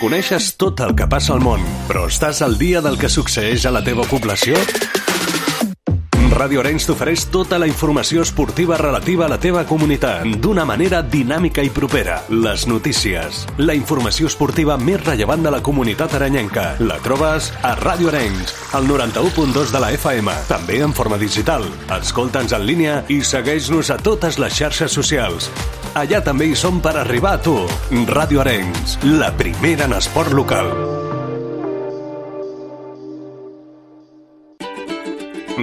Coneixes tot el que passa al món, però estàs al dia del que succeeix a la teva població? Ràdio Arenys t'ofereix tota la informació esportiva relativa a la teva comunitat d'una manera dinàmica i propera. Les notícies, la informació esportiva més rellevant de la comunitat aranyenca. La trobes a Ràdio Arenys, al 91.2 de la FM, també en forma digital. Escolta'ns en línia i segueix-nos a totes les xarxes socials. Allà també hi som per arribar a tu. Ràdio Arenys, la primera en esport local.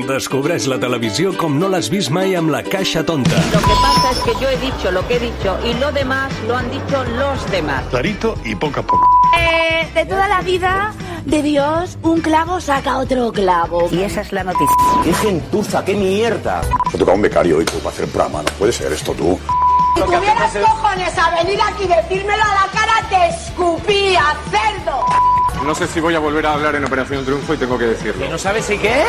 Descobreix la televisió com no l'has vist mai amb la caixa tonta. Lo que pasa es que yo he dicho lo que he dicho y lo demás lo han dicho los demás. Clarito y poco a poco. Eh, de toda la vida de Dios, un clavo saca otro clavo. Y esa es la noticia. ¡Qué gentuza, qué mierda! Me toca un becario hoy para hacer programa. No puede ser esto tú. Si tuvieras cojones a venir aquí y decírmelo a la cara, te escupía, cerdo. No sé si voy a volver a hablar en Operación Triunfo y tengo que decirlo. ¿No sabes si qué?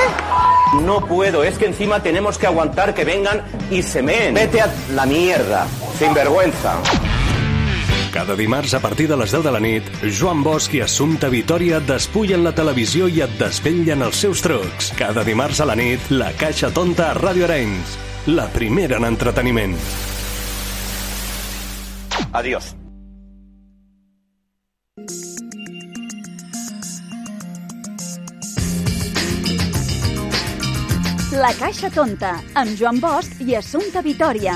No puedo, es que encima tenemos que aguantar que vengan y se meen. Vete a la mierda, sin vergüenza. Cada dimarts a partir de les 10 de la nit, Joan Bosch i Assumpta Vitoria et despullen la televisió i et desvetllen els seus trucs. Cada dimarts a la nit, la Caixa Tonta a Ràdio Arenys. La primera en entreteniment. Adiós. La Caixa Tonta, amb Joan Bosch i Assumpta Vitoria.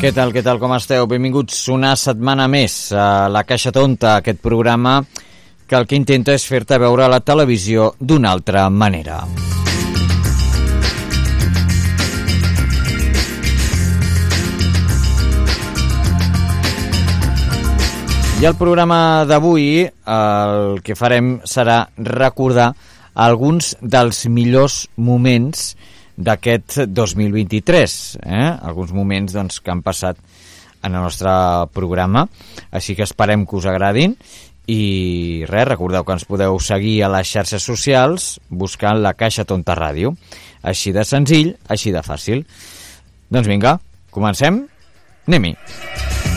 Què tal, què tal, com esteu? Benvinguts una setmana més a La Caixa Tonta, aquest programa que el que intenta és fer-te veure la televisió d'una altra manera. I el programa d'avui el que farem serà recordar alguns dels millors moments d'aquest 2023, eh? alguns moments doncs, que han passat en el nostre programa, així que esperem que us agradin i res, recordeu que ens podeu seguir a les xarxes socials buscant la Caixa Tonta Ràdio. Així de senzill, així de fàcil. Doncs vinga, comencem? Anem-hi.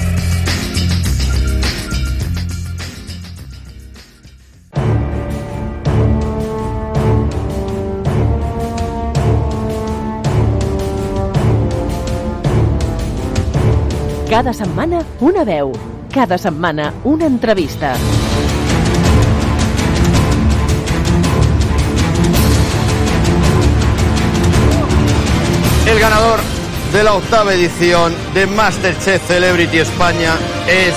Cada setmana una veu. Cada setmana una entrevista. El ganador de la octava edición de Masterchef Celebrity España es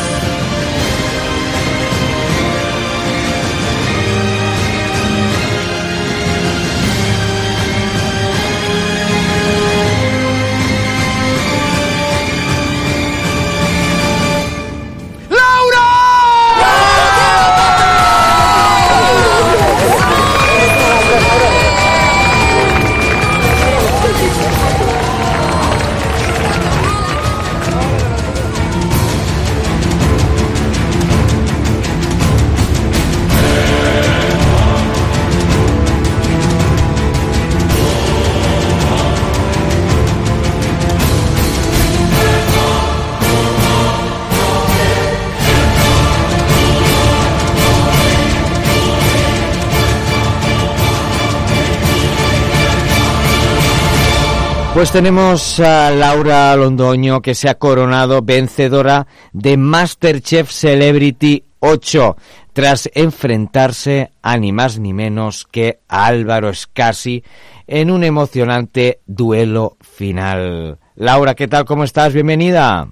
Pues tenemos a Laura Londoño que se ha coronado vencedora de Masterchef Celebrity 8 tras enfrentarse a ni más ni menos que a Álvaro Escasi en un emocionante duelo final. Laura, ¿qué tal? ¿Cómo estás? Bienvenida.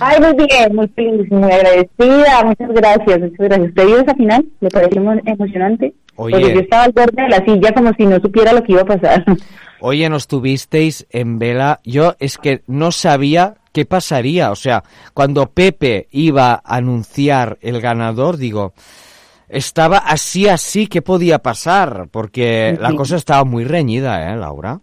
Ay, muy bien, muy feliz, muy agradecida, muchas gracias, muchas gracias. ¿Te vio esa final? ¿Le pareció emo- emocionante? Oye. Porque yo estaba al borde de la silla como si no supiera lo que iba a pasar. Oye, nos tuvisteis en vela. Yo es que no sabía qué pasaría. O sea, cuando Pepe iba a anunciar el ganador, digo, estaba así, así, ¿qué podía pasar? Porque la cosa estaba muy reñida, ¿eh, Laura?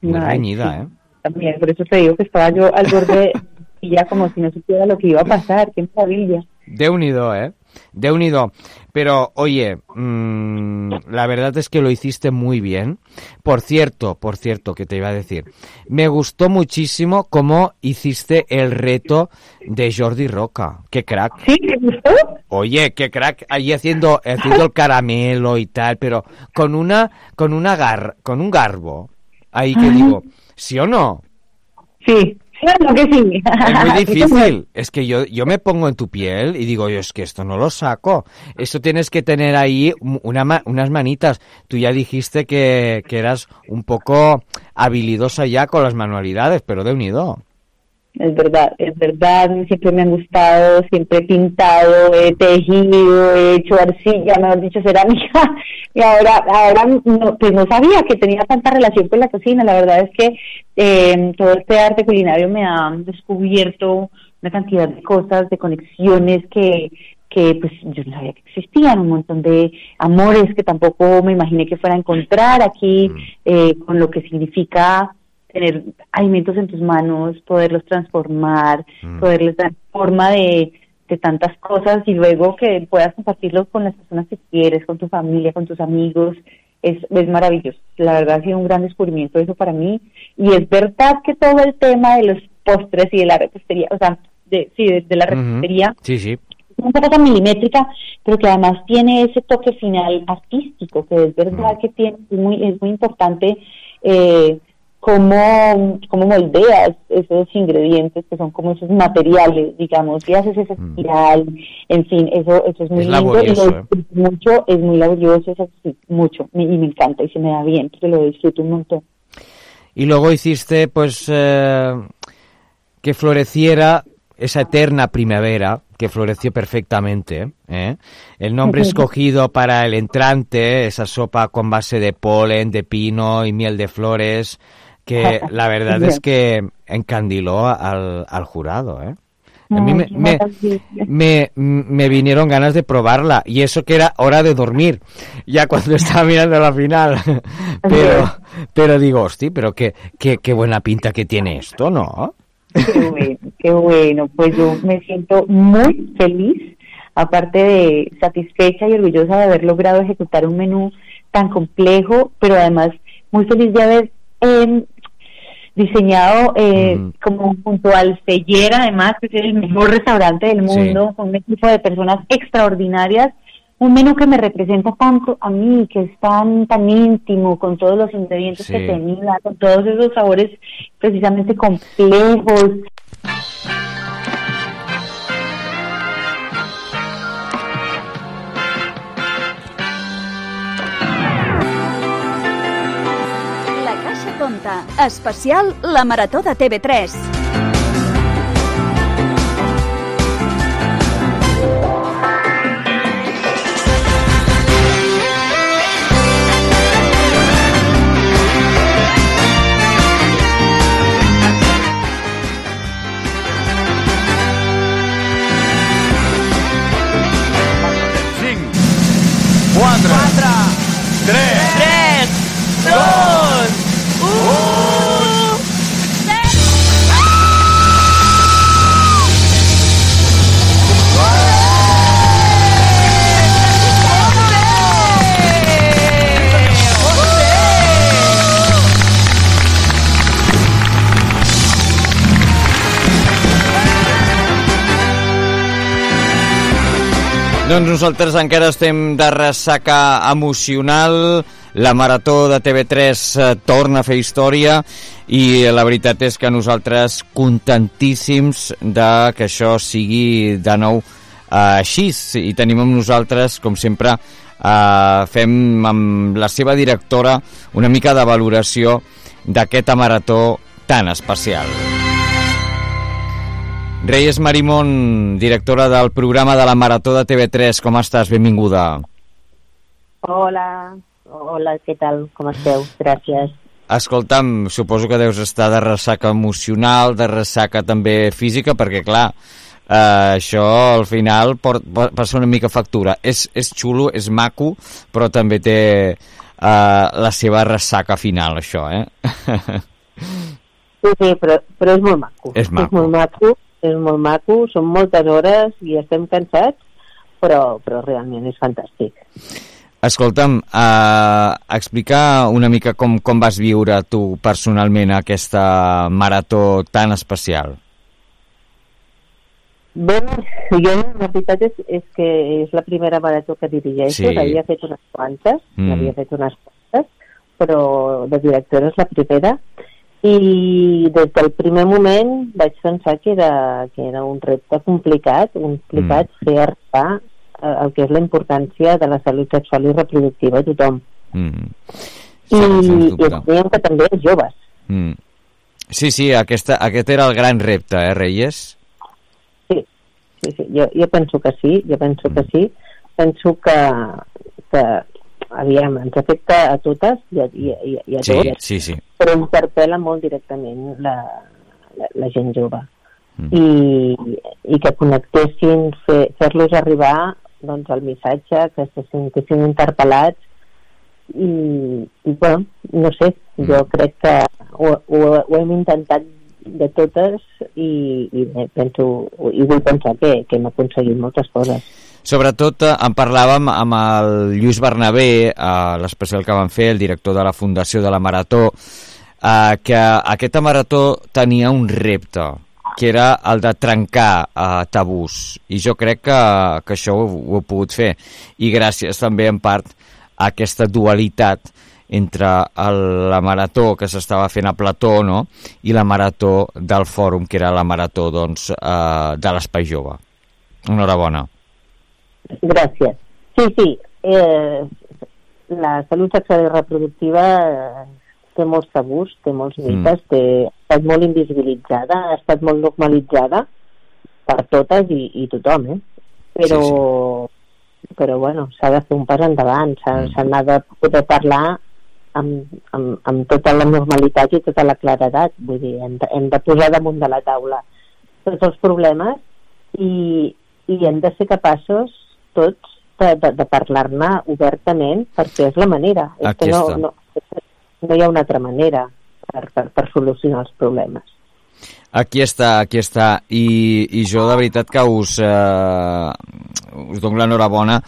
Muy Ay, reñida, sí. ¿eh? También, por eso te digo que estaba yo al borde de la silla como si no supiera lo que iba a pasar. Qué maravilla. Déu-n'hi-do, eh? Déu-n'hi-do. Pero, oye, mmm, la verdad es que lo hiciste muy bien. Por cierto, por cierto, que te iba a decir, me gustó muchísimo cómo hiciste el reto de Jordi Roca. ¡Qué crack! ¿Sí? ¿Te gustó? Oye, qué crack, ahí haciendo, haciendo el caramelo y tal, pero con una, con una gar, con un garbo. Ahí que digo, ¿sí o no? Sí. Claro que sí. Es muy difícil. Es que yo, yo me pongo en tu piel y digo, yo es que esto no lo saco. Esto tienes que tener ahí una, unas manitas. Tú ya dijiste que, que eras un poco habilidosa ya con las manualidades, pero de unido. Es verdad, es verdad, siempre me han gustado, siempre he pintado, he tejido, he hecho arcilla, mejor dicho, cerámica, y ahora, ahora no, pues no sabía que tenía tanta relación con la cocina, la verdad es que eh, todo este arte culinario me ha descubierto una cantidad de cosas, de conexiones que, que pues yo no sabía que existían, un montón de amores que tampoco me imaginé que fuera a encontrar aquí, eh, con lo que significa tener alimentos en tus manos, poderlos transformar, poderles dar forma de, de tantas cosas y luego que puedas compartirlos con las personas que quieres, con tu familia, con tus amigos, es, es maravilloso. La verdad ha sido un gran descubrimiento eso para mí y es verdad que todo el tema de los postres y de la repostería, o sea, de, sí, de, de la repostería, Sí, sí. una cosa tan milimétrica, pero que además tiene ese toque final artístico, que es verdad que tiene, es muy, es muy importante eh, cómo, cómo moldeas esos ingredientes que son como esos materiales, digamos, y haces esa espiral, en fin, eso, eso es muy Es lindo y lo ¿eh? disfruto mucho, es muy laborioso, eso sí, mucho, y me encanta y se me da bien, que lo disfruto un montón. Y luego hiciste, pues, eh, que floreciera esa eterna primavera, que floreció perfectamente. ¿eh? El nombre escogido para el entrante, esa sopa con base de polen, de pino y miel de flores, que la verdad es que encandiló al, al jurado. ¿eh? A mí me vinieron ganas de probarla y eso que era hora de dormir ya cuando estaba mirando la final pero pero digo hosti pero qué, qué, qué buena pinta que tiene esto no Qué bueno, qué bueno. Pues yo me siento muy feliz, aparte de satisfecha y orgullosa de haber logrado ejecutar un menú tan complejo, pero además muy feliz de haber eh, diseñado eh, como junto al Sellera, además, que es el mejor restaurante del Sí. mundo, con un equipo de personas extraordinarias, un menú que me representa tanto a mí, que es tan, tan íntimo, con todos los ingredientes Sí. que tenía, con todos esos sabores precisamente complejos. Tonta, especial La Marató de TV3. Doncs nosaltres encara estem de ressaca emocional, la marató de TV3 eh, torna a fer història i la veritat és que nosaltres contentíssims de que això sigui de nou eh, així i tenim amb nosaltres, com sempre, eh, fem amb la seva directora una mica de valoració d'aquesta marató tan especial. Reyes Marimón, directora del programa de la Marató de TV3, com estàs? Benvinguda. Hola, hola, què tal? Com esteu? Gràcies. Escolta'm, suposo que deus estar de ressaca emocional, de ressaca també física, perquè, clar, eh, això al final port, pa- passa una mica factura. És, és xulo, és maco, però també té eh, la seva ressaca final, això, eh? Sí, sí, però, però és molt maco. És maco. És molt maco és molt maco, són moltes hores i estem cansats, però, però realment és fantàstic. Escolta'm, uh, explicar una mica com, com vas viure tu personalment aquesta marató tan especial. Bé, jo la veritat és, és que és la primera marató que dirigeixo, Sí. n'havia fet unes quantes, Mm. n'havia fet unes quantes, però de directora és la primera, i des del primer moment vaig pensar que era, que era un repte complicat, complicat mm. fer arribar eh, el que és la importància de la salut sexual i reproductiva a tothom. Mm. I, sens i dubte. dèiem que també els joves. Mm. Sí, sí, aquesta, aquest era el gran repte, eh, Reyes? Sí, sí, sí. Jo, jo penso que sí, jo penso que sí. Penso que, que aviam, ens afecta a totes i a, i, a- i, i a Sí, tots, sí, sí. però interpel·la molt directament la, la, la gent jove. Mm. I, i que connectessin, fer- fer-los arribar doncs, el missatge, que se sentissin interpel·lats i, i bueno, no sé, jo crec que ho, ho, ho hem intentat de totes i, i penso, i vull pensar que, que hem aconseguit moltes coses. Sobretot eh, en parlàvem amb el Lluís Bernabé, eh, l'especial que van fer, el director de la Fundació de la Marató, eh, que aquesta marató tenia un repte, que era el de trencar eh, tabús. I jo crec que, que això ho, ho he pogut fer. I gràcies també, en part, a aquesta dualitat entre el, la marató que s'estava fent a Plató no? i la marató del fòrum, que era la marató doncs, eh, de l'Espai Jove. Enhorabona. Gràcies. Sí, sí, eh, la salut sexual i reproductiva eh, té molts tabús, té molts mites, mm. té, ha estat molt invisibilitzada, ha estat molt normalitzada per totes i, i tothom, eh? Però, sí, sí. però bueno, s'ha de fer un pas endavant, s'ha mm. de poder parlar amb, amb, amb tota la normalitat i tota la claredat, vull dir, hem de, hem de posar damunt de la taula tots els problemes i, i hem de ser capaços tots de, de, de parlar-ne obertament perquè és la manera. És que no, no, no hi ha una altra manera per, per, per solucionar els problemes. Aquí està, aquí està. I, i jo de veritat que us, eh, us dono l'enhorabona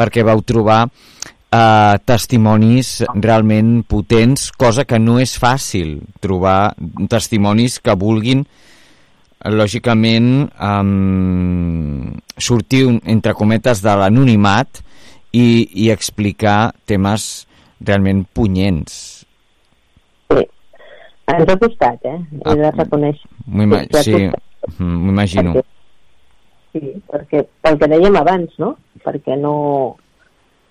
perquè vau trobar eh, testimonis realment potents, cosa que no és fàcil trobar testimonis que vulguin lògicament um, sortir un- entre cometes de l'anonimat i, i explicar temes realment punyents. Ens ha costat, eh? He de reconèixer. Sí, m'imagino. Perquè, sí, perquè pel que dèiem abans, no? Perquè no,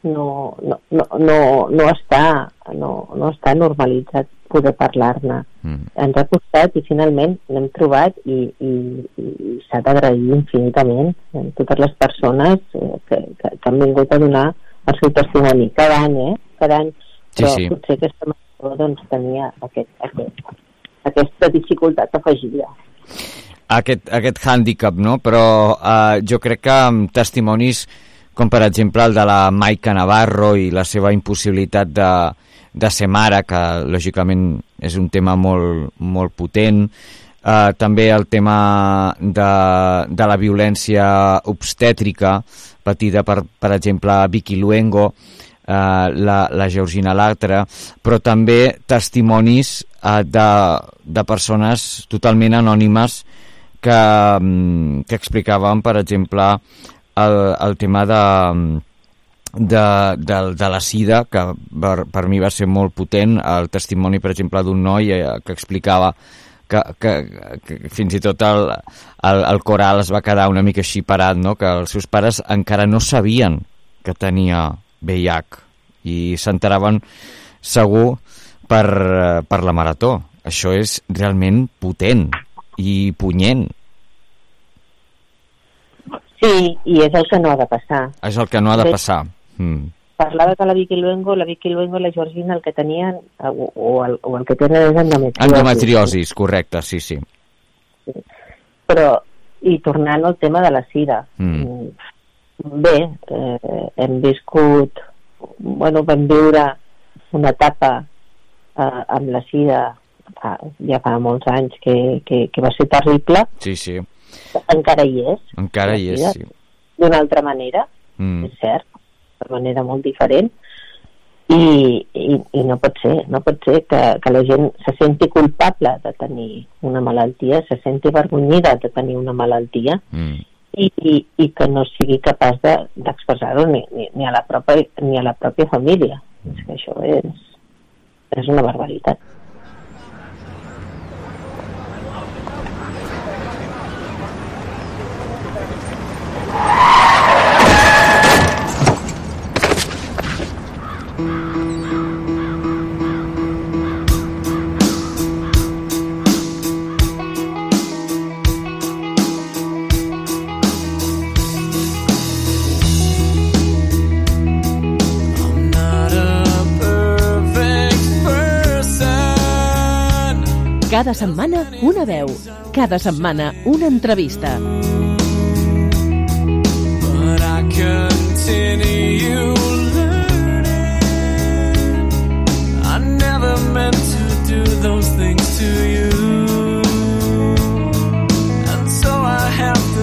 no, no, no, no, no, està, no, no està normalitzat poder parlar-ne. Mm. Ens ha costat i finalment l'hem trobat i, i, i s'ha d'agrair infinitament a totes les persones eh, que, que, que han vingut a donar el seu testimoni cada any, eh? Cada any. Sí, Però sí. potser aquesta marató doncs, tenia aquest, aquest, aquesta dificultat afegida. aquest, aquest hàndicap, no? Però eh, jo crec que amb testimonis com per exemple el de la Maica Navarro i la seva impossibilitat de, de ser mare, que lògicament és un tema molt, molt potent, eh, també el tema de, de la violència obstètrica patida per, per exemple, Vicky Luengo, eh, la, la Georgina Latra, però també testimonis eh, de, de persones totalment anònimes que, mm, que explicaven, per exemple, el, el tema de, de, de, de la sida, que per, per mi va ser molt potent, el testimoni, per exemple, d'un noi eh, que explicava que, que, que fins i tot el, el, el coral es va quedar una mica així parat, no? que els seus pares encara no sabien que tenia VIH i s'enteraven segur per, eh, per la marató. Això és realment potent i punyent. Sí, i és el que no ha de passar. És el que no ha de Bé, passar. Mm. Parlava de la Vicky Luengo, la Vicky Luengo i la Georgina el que tenien, o, o, el, o el que tenen és endometriosi. Endometriosis, correcte, sí, sí. Però, i tornant al tema de la sida, Mm. bé, eh, hem viscut, bueno, vam viure una etapa eh, amb la sida fa, ja fa molts anys que, que, que va ser terrible Sí, sí. encara hi és. Encara hi és, sí. D'una altra manera, Mm. és cert, de manera molt diferent, i, i, i no pot ser, no pot ser que, que la gent se senti culpable de tenir una malaltia, se senti vergonyida de tenir una malaltia Mm. i, i, i que no sigui capaç de- d'expressar-ho ni, ni, ni, a la pròpia, ni a la pròpia família. És que això és, és una barbaritat. Setmana una veu. Cada setmana una entrevista.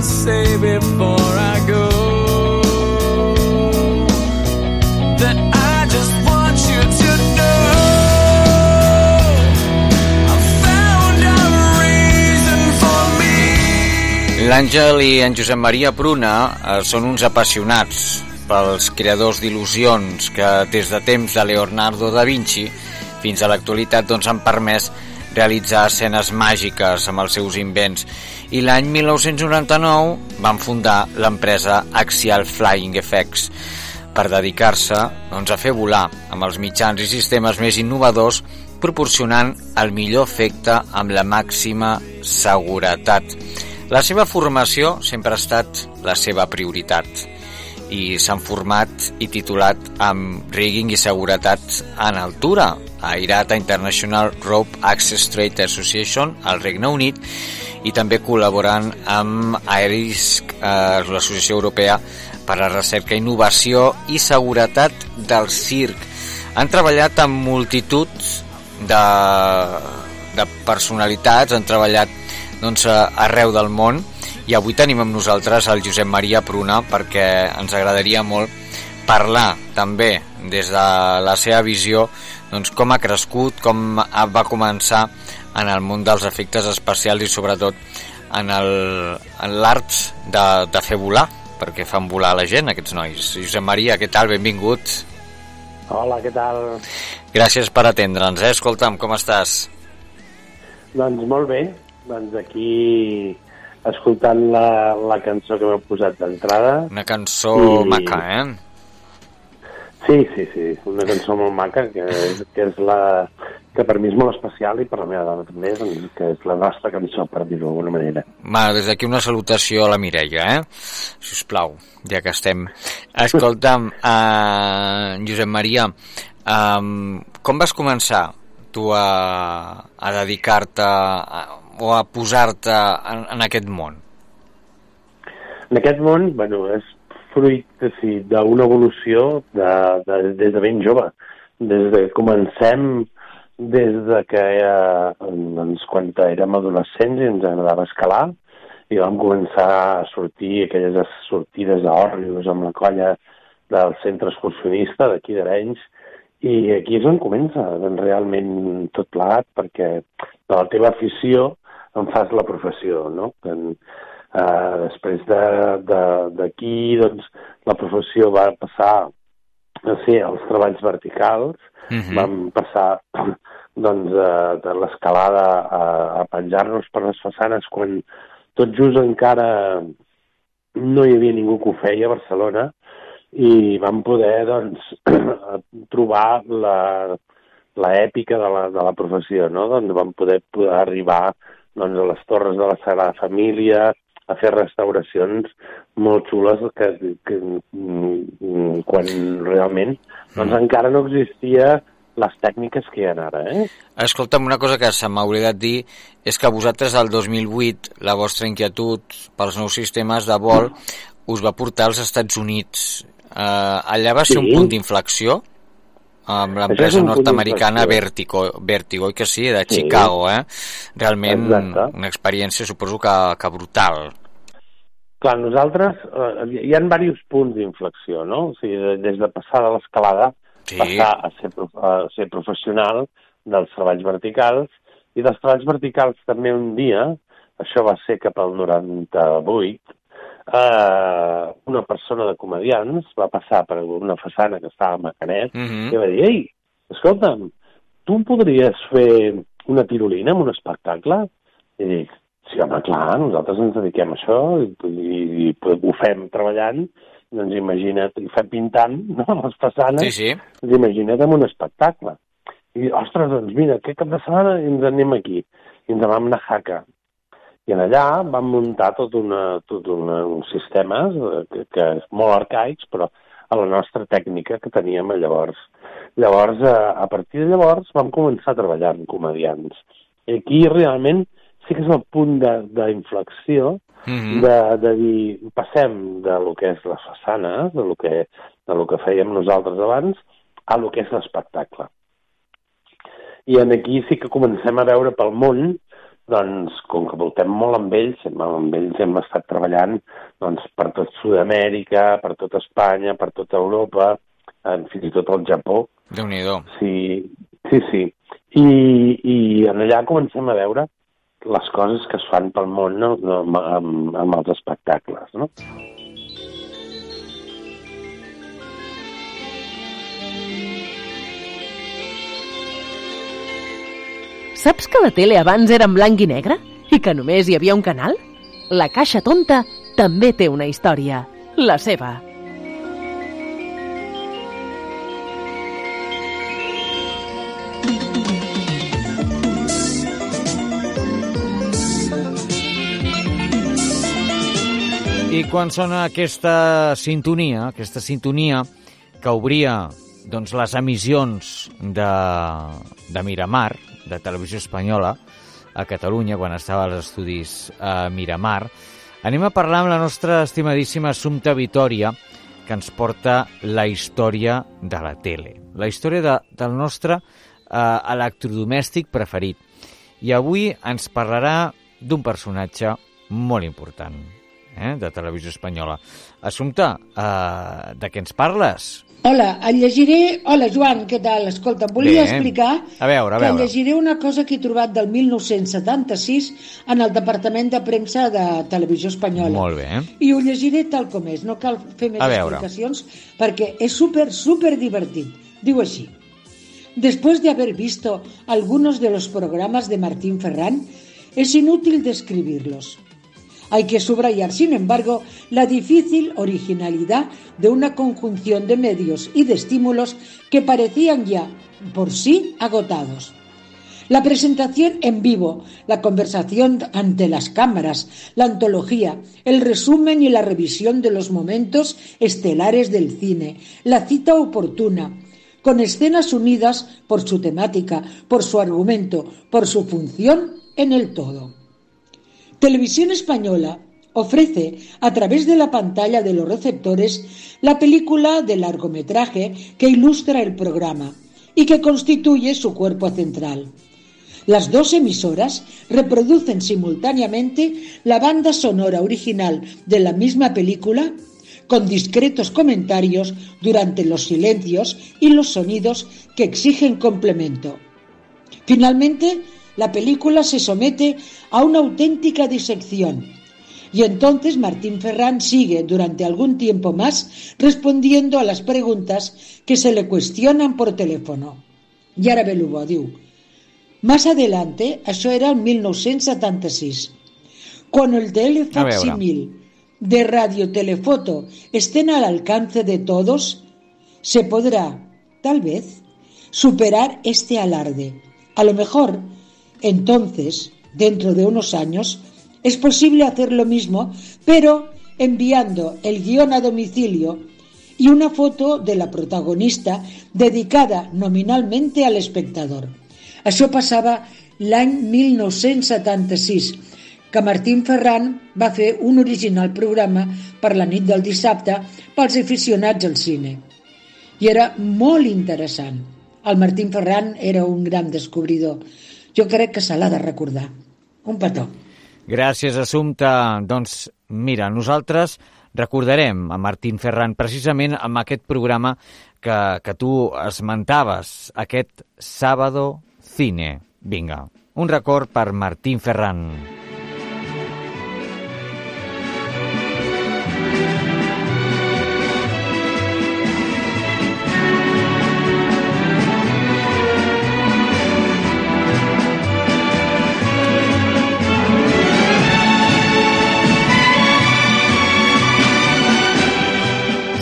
Say before I L'Àngel i en Josep Maria Pruna eh, són uns apassionats pels creadors d'il·lusions que des de temps de Leonardo da Vinci fins a l'actualitat doncs, han permès realitzar escenes màgiques amb els seus invents i l'any 1999 van fundar l'empresa Axial Flying Effects per dedicar-se doncs, a fer volar amb els mitjans i sistemes més innovadors proporcionant el millor efecte amb la màxima seguretat. La seva formació sempre ha estat la seva prioritat i s'han format i titulat amb rigging i seguretat en altura a IRATA International Rope Access Trade Association al Regne Unit i també col·laborant amb AERISC, eh, l'Associació Europea per a Recerca, Innovació i Seguretat del Circ. Han treballat amb multitud de, de personalitats, han treballat doncs, arreu del món i avui tenim amb nosaltres el Josep Maria Pruna perquè ens agradaria molt parlar també des de la seva visió doncs, com ha crescut, com va començar en el món dels efectes especials i sobretot en el- en l'art de, de fer volar perquè fan volar la gent aquests nois Josep Maria, què tal? Benvingut Hola, què tal? Gràcies per atendre'ns, eh? Escolta'm, com estàs? Doncs molt bé, doncs aquí escoltant la, la cançó que m'heu posat d'entrada. Una cançó I- maca, eh? Sí, sí, sí, una cançó molt maca, que és, que és la que per mi és molt especial i per la meva dona també, doncs, que és la nostra cançó, per dir-ho d'alguna manera. Va, des d'aquí una salutació a la Mireia, eh? Si us plau, ja que estem. Escolta'm, uh, Josep Maria, um, com vas començar tu a, a dedicar-te a- o a posar-te en, en aquest món? En aquest món, bueno, és fruit sí, d'una evolució de, de, des de ben jove. Des de que comencem, des de que eh, doncs, quan érem adolescents i ens agradava escalar, i vam començar a sortir aquelles sortides a Òrrius amb la colla del centre excursionista d'aquí d'Arenys, i aquí és on comença doncs, realment tot plegat, perquè de la teva afició en fas la professió, no? En, eh, després de- de- d'aquí, doncs, la professió va passar a ser els treballs verticals, Mhm. vam passar doncs, eh, de l'escalada a, a penjar-nos per les façanes quan tot just encara no hi havia ningú que ho feia a Barcelona i vam poder doncs, trobar la, la èpica de la, de la professió, no? doncs vam poder, poder arribar doncs, a les torres de la Sagrada Família, a fer restauracions molt xules que, que mm, quan realment doncs, encara no existia les tècniques que hi ha ara. Eh? Escolta'm, una cosa que se m'ha oblidat dir és que vosaltres al 2008 la vostra inquietud pels nous sistemes de vol us va portar als Estats Units. Uh, allà va ser Sí. un punt d'inflexió amb l'empresa nord-americana. Vertigo, Vertigo, que sí, de Sí. Chicago, eh? Realment Exacte. una experiència suposo que, que brutal. clar, nosaltres, eh, hi ha diversos punts d'inflexió, no? O sigui, de- des de passar de l'escalada, Sí. passar a ser, a ser professional dels treballs verticals, i dels treballs verticals també un dia, això va ser cap al 98, eh, una persona de comedians va passar per una façana que estava a Macanet Mhm. i va dir, ei, escolta'm, tu em podries fer una tirolina en un espectacle? I dic, sí, home, clar, nosaltres ens dediquem a això i, i, i ho fem treballant, doncs imagina't, i fem pintant, no?, les façanes. Sí, sí. Doncs imagina't en un espectacle. I, ostres, doncs mira, aquest cap de setmana ens anem aquí. I ens en vam anar a Jaca. I en allà vam muntar tot, una, tot una, uns sistemes eh, que, que és molt arcaics, però a la nostra tècnica que teníem llavors. Llavors, eh, a partir de llavors, vam començar a treballar amb comedians. I aquí realment sí que és el punt de- d'inflexió Mhm. de, de dir, passem de lo que és les façanes, de lo que, de lo que fèiem nosaltres abans, a lo que és l'espectacle. I en aquí sí que comencem a veure pel món, doncs, com que voltem molt amb ells, amb ells hem estat treballant doncs, per tot Sud-amèrica, per tot Espanya, per tota Europa, eh, fins i tot el Japó. Déu-n'hi-do. Sí, sí, sí. I, I en allà comencem a veure les coses que es fan pel món no? No, amb, amb els espectacles, no? Saps que la tele abans era en blanc i negre? I que només hi havia un canal? La Caixa Tonta també té una història. La seva. I quan sona aquesta sintonia, aquesta sintonia que obria doncs, les emissions de, de Miramar, de Televisió Espanyola, a Catalunya, quan estava als estudis a Miramar, anem a parlar amb la nostra estimadíssima Assumpta Vitoria, que ens porta la història de la tele, la història de, del nostre eh, electrodomèstic preferit. I avui ens parlarà d'un personatge molt important eh, de Televisió Espanyola. Assumpta, eh, de què ens parles? Hola, et llegiré... Hola, Joan, què tal? Escolta, volia Bé. explicar A veure, a que veure. llegiré una cosa que he trobat del 1976 en el Departament de Premsa de Televisió Espanyola. Molt bé. I ho llegiré tal com és, no cal fer més A veure. explicacions perquè es súper, súper divertit. Digo así. Después de haber visto algunos de los programas de Martín Ferrán, es inútil describirlos. Hay que subrayar, sin embargo, la difícil originalidad de una conjunción de medios y de estímulos que parecían ya por sí agotados. La presentación en vivo, la conversación ante las cámaras, la antología, el resumen y la revisión de los momentos estelares del cine, la cita oportuna, con escenas unidas por su temática, por su argumento, por su función en el todo. Televisión Española ofrece a través de la pantalla de los receptores la película de largometraje que ilustra el programa y que constituye su cuerpo central. Las dos emisoras reproducen simultáneamente la banda sonora original de la misma película con discretos comentarios durante los silencios y los sonidos que exigen complemento. Finalmente, la película se somete a una auténtica disección y entonces Martín Ferrán sigue durante algún tiempo más respondiendo a las preguntas que se le cuestionan por teléfono. I ara ve el bo, diu. Más adelante, això era el 1976, cuando el telefacsímil de radiotelefoto estén al alcance de todos, se podrá, tal vez, superar este alarde. A lo mejor, entonces, dentro de unos años, es posible hacer lo mismo, pero enviando el guión a domicilio y una foto de la protagonista dedicada nominalmente al espectador. Això passava l'any 1976, que Martín Ferran va fer un original programa per la nit del dissabte pels aficionats al cine. I era molt interessant. El Martín Ferran era un gran descobridor. Jo crec que se l'ha de recordar. Un petó. Gràcies, Assumpta. Doncs mira, nosaltres recordarem a Martín Ferran precisament amb aquest programa que, que tu esmentaves, aquest Sábado Cine. Vinga, un record per Martín Ferran.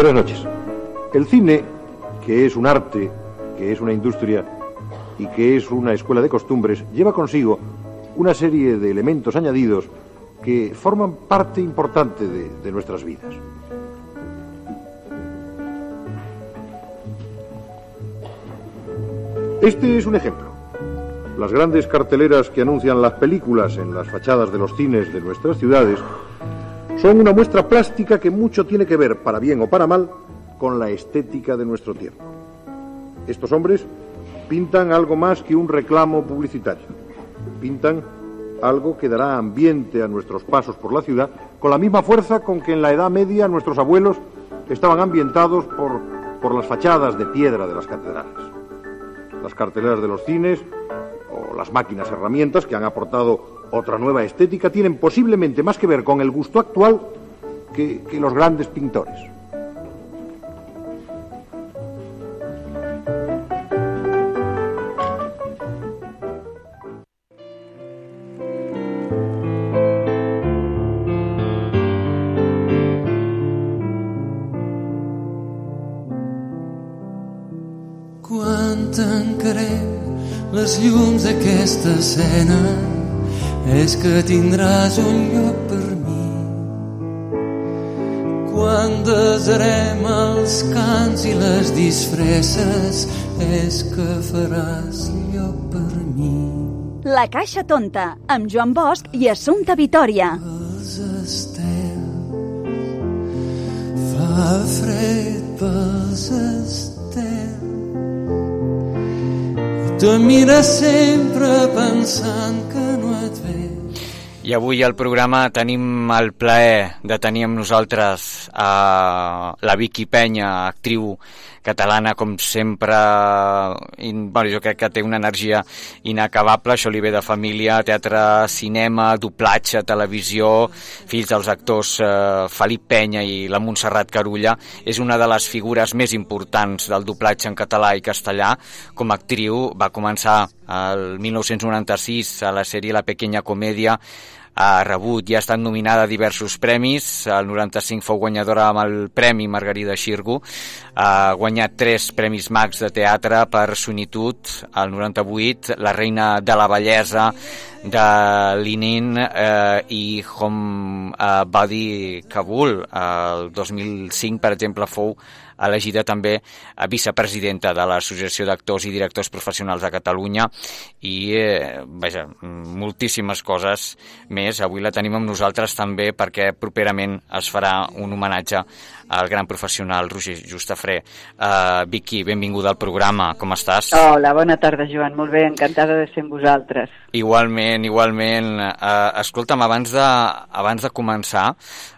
Buenas noches. El cine, que es un arte, que es una industria y que es una escuela de costumbres, lleva consigo una serie de elementos añadidos que forman parte importante de, de nuestras vidas. Este es un ejemplo. Las grandes carteleras que anuncian las películas en las fachadas de los cines de nuestras ciudades son una muestra plástica que mucho tiene que ver, para bien o para mal, con la estética de nuestro tiempo. Estos hombres pintan algo más que un reclamo publicitario. Pintan algo que dará ambiente a nuestros pasos por la ciudad con la misma fuerza con que en la Edad Media nuestros abuelos estaban ambientados por, por las fachadas de piedra de las catedrales. Las carteleras de los cines o las máquinas herramientas que han aportado otra nueva estética tienen posiblemente más que ver con el gusto actual que, los grandes pintores. Quan tancarem les és que tindràs un lloc per mi. Quan desarem els cants i les disfresses és que faràs lloc per mi. La Caixa Tonta, amb Joan Bosch i Assumpta Vitoria. Els estels fa fred pels estels i te mira sempre pensant que I avui al programa tenim el plaer de tenir amb nosaltres a la Vicky Penya, actriu catalana, com sempre, in, bueno, jo crec que té una energia inacabable, això li ve de família, teatre, cinema, doblatge, televisió, fills dels actors eh, Felip Penya i la Montserrat Carulla, és una de les figures més importants del doblatge en català i castellà. Com a actriu va començar el 1996 a la sèrie La Pequeña Comèdia, ha rebut i ha estat nominada a diversos premis. El 95 fou guanyadora amb el Premi Margarida Xirgu. Ha guanyat tres Premis Max de teatre per Sonitud. El 98, La reina de la bellesa de Linin eh, i Home eh, Body Kabul. El 2005, per exemple, fou elegida també a vicepresidenta de l'Associació d'Actors i Directors Professionals de Catalunya i, eh, vaja, moltíssimes coses més. Avui la tenim amb nosaltres també perquè properament es farà un homenatge al gran professional Roger Justafré. Uh, Vicky, benvinguda al programa, com estàs? Hola, bona tarda, Joan. Molt bé, encantada de ser amb vosaltres. Igualment, igualment. Uh, escolta'm, abans de, abans de començar,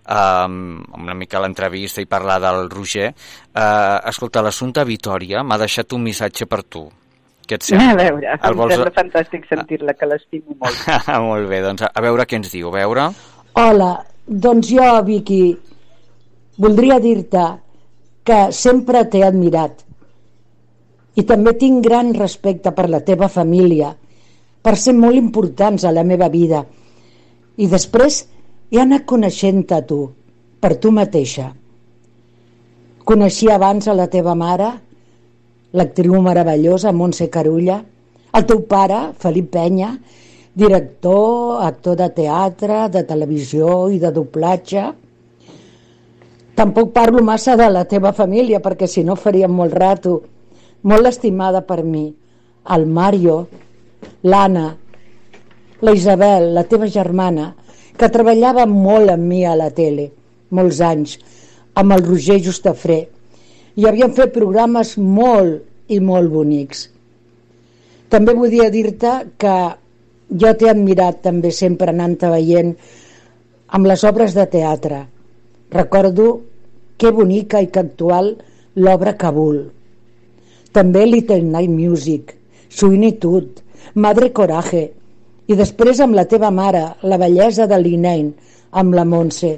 um, una mica l'entrevista i parlar del Roger, uh, escolta, l'assumpte Vitòria m'ha deixat un missatge per tu. Què et sembla? A veure, El em vols- sembla fantàstic sentir-la, que l'estimo molt. Molt bé, doncs a veure què ens diu, a veure... Hola, doncs jo, Vicky, voldria dir-te que sempre t'he admirat i també tinc gran respecte per la teva família, per ser molt importants a la meva vida. I després he anat coneixent-te tu, per tu mateixa. Coneixia abans a la teva mare, l'actriu meravellosa Montse Carulla, el teu pare, Felip Penya, director, actor de teatre, de televisió i de doblatge. Tampoc parlo massa de la teva família, perquè si no faríem molt rato. Molt estimada per mi. El Mario, l'Anna, la Isabel, la teva germana, que treballava molt amb mi a la tele, molts anys, amb el Roger Justafré, i havien fet programes molt i molt bonics. També volia dir-te que jo t'he admirat també sempre anant-te veient amb les obres de teatre. Recordo que bonica i que actual l'obra Kabul. També Little Night Music, Todd, Madre Coraje, i després amb la teva mare, la bellesa de l'Inein, amb la Montse.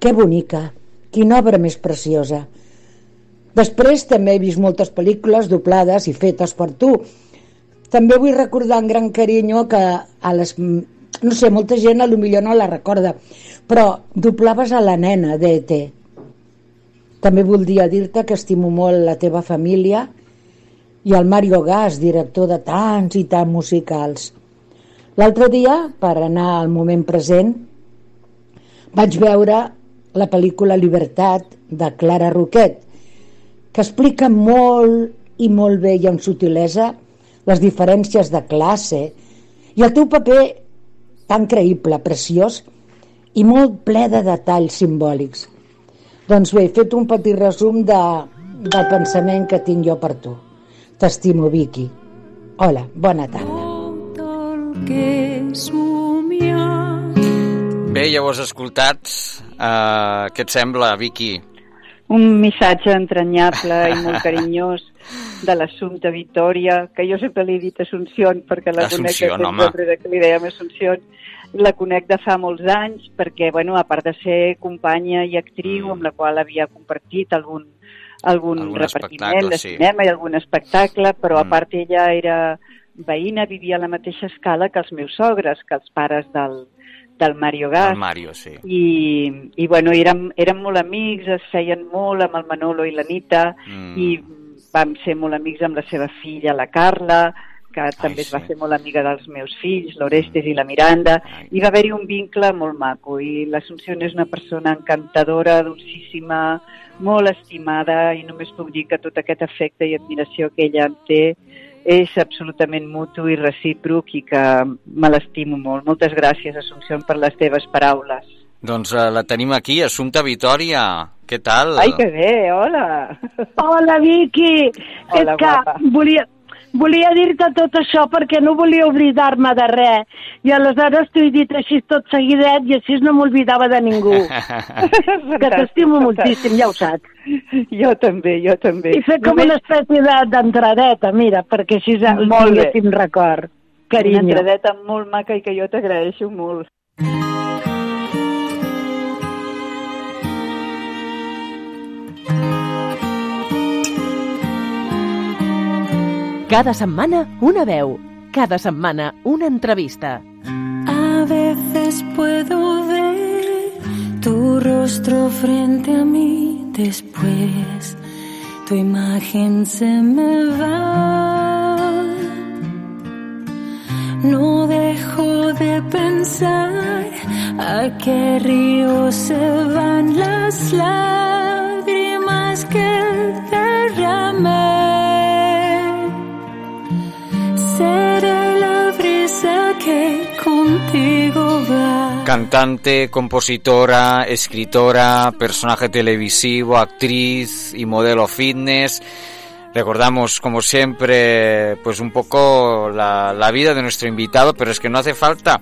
Que bonica, quina obra més preciosa. Després també he vist moltes pel·lícules doblades i fetes per tu. També vull recordar en gran carinyo que a les... No sé, molta gent a lo millor no la recorda, però doblaves a la nena d'ET. També voldria dir-te que estimo molt la teva família i el Mario Gas, director de tants i tants musicals. L'altre dia, per anar al moment present, vaig veure la pel·lícula Libertat de Clara Roquet, que explica molt i molt bé i amb sutilesa les diferències de classe i el teu paper tan creïble, preciós i molt ple de detalls simbòlics. Doncs bé, he fet un petit resum de, del pensament que tinc jo per tu. T'estimo, Vicky. Hola, bona tarda. Que Bé, ja ho has escoltat. Uh, què et sembla, Vicky? un missatge entranyable i molt carinyós de l'Assumpta Vitòria, que jo sempre li he dit Assumpción perquè la conec de que li dèiem Assumpción, la conec de fa molts anys perquè, bueno, a part de ser companya i actriu amb la qual havia compartit algun, algun, algun repartiment de cinema sí. i algun espectacle, però mm. a part ella era veïna, vivia a la mateixa escala que els meus sogres, que els pares del, del Mario Gas. El Mario, sí. I, i bueno, érem, érem molt amics, es feien molt amb el Manolo i l'Anita, mm. i vam ser molt amics amb la seva filla, la Carla, que Ai, també sí. es va fer molt amiga dels meus fills, l'Orestes mm. i la Miranda, Ai. i va haver-hi un vincle molt maco, i l'Assumpció és una persona encantadora, dolcíssima, molt estimada, i només puc dir que tot aquest afecte i admiració que ella em té és absolutament mutu i recíproc i que me l'estimo molt. Moltes gràcies, Assumpció, per les teves paraules. Doncs uh, la tenim aquí, Assumpta Vitòria. Què tal? Ai, que bé, hola. Hola, Vicky. Hola, és que guapa. volia, volia dir-te tot això perquè no volia oblidar-me de res. I aleshores t'ho he dit així tot seguidet i així no m'oblidava de ningú. que t'estimo moltíssim, ja ho saps. Jo també, jo també. I fer com Només... una espècie d'entradeta, mira, perquè així molt tinguéssim record. Carinyo. Una entradeta molt maca i que jo t'agraeixo molt. Cada setmana una veu, cada setmana una entrevista. A veces puedo ver tu rostro frente a mí, después tu imagen se me va. No dejo de pensar a qué río se van las lágrimas que derramé. Contigo va. Cantante, compositora, escritora, personaje televisivo, actriz y modelo fitness. Recordamos, como siempre, pues un poco la, vida de nuestro invitado, pero es que no hace falta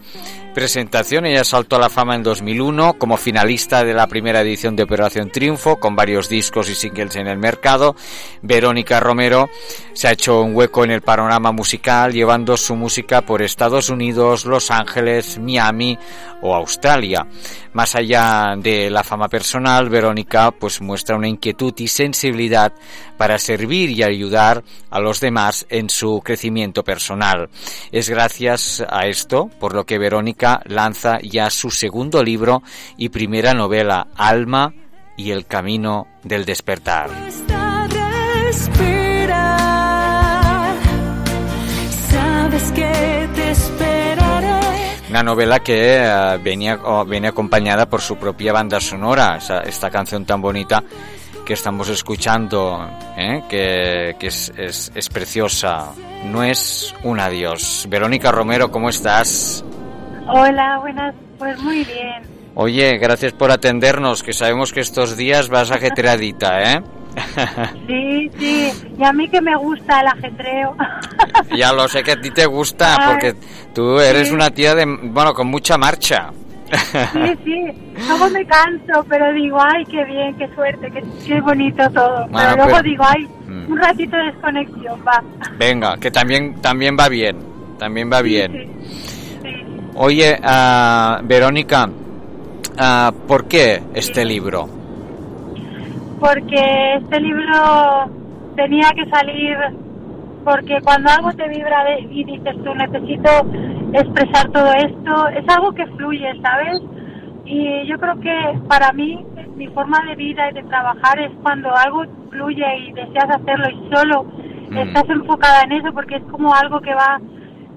presentación. Ella saltó a la fama en 2001 como finalista de la primera edición de Operación Triunfo, con varios discos y singles en el mercado. Verónica Romero se ha hecho un hueco en el panorama musical, llevando su música por Estados Unidos, Los Ángeles, Miami o Australia. Más allá de la fama personal, Verónica pues muestra una inquietud y sensibilidad para servir y ayudar a los demás en su crecimiento personal. Es gracias a esto por lo que Verónica lanza ya su segundo libro y primera novela, Alma y el Camino del Despertar. una novela que eh, venía, viene acompañada por su propia banda sonora, esta canción tan bonita que estamos escuchando, ¿eh? que, que es, es, es preciosa. No es un adiós. Verónica Romero, ¿cómo estás? Hola, buenas. Pues muy bien. Oye, gracias por atendernos, que sabemos que estos días vas ajetreadita, ¿eh? Sí, sí. Y a mí que me gusta el ajetreo. ya lo sé que a ti te gusta, porque tú eres sí. una tía de, bueno, con mucha marcha. Sí, sí. Luego me canso, pero digo, ay, qué bien, qué suerte, qué, qué bonito todo. Bueno, pero luego pero- digo, ay, Mm. un ratito de desconexión, va. Venga, que también, también va bien, también va bien. Oye, ah, Verónica, ah, ¿por qué este libro? Porque este libro tenía que salir porque cuando algo te vibra de- y dices tú necesito expresar todo esto, es algo que fluye, ¿sabes? Y yo creo que para mí mi forma de vida y de trabajar es cuando algo fluye y deseas hacerlo y solo estás enfocada en eso porque es como algo que va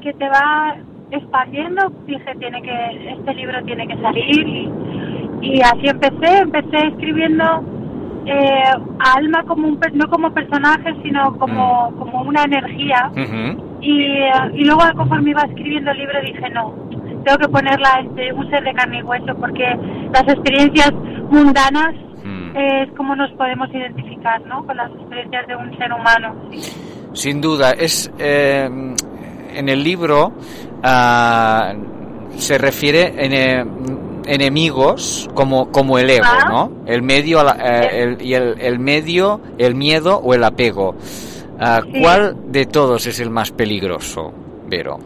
que te va expandiendo. Dije, tiene que este libro tiene que salir y, y así empecé, empecé escribiendo eh, a Alma como un no como personaje, sino como, como una energía. Y, y luego conforme iba escribiendo el libro dije, no, tengo que ponerla entre un ser de carne y hueso porque las experiencias mundanas eh, es como nos podemos identificar, ¿no? Con las experiencias de un ser humano. Sin duda, es eh, en el libro ah, se refiere en eh, enemigos como como el ego, Ah. ¿no? El medio eh, el- y el, el medio, el miedo o el apego. Sí. ¿Cuál de todos es el más peligroso, Vero?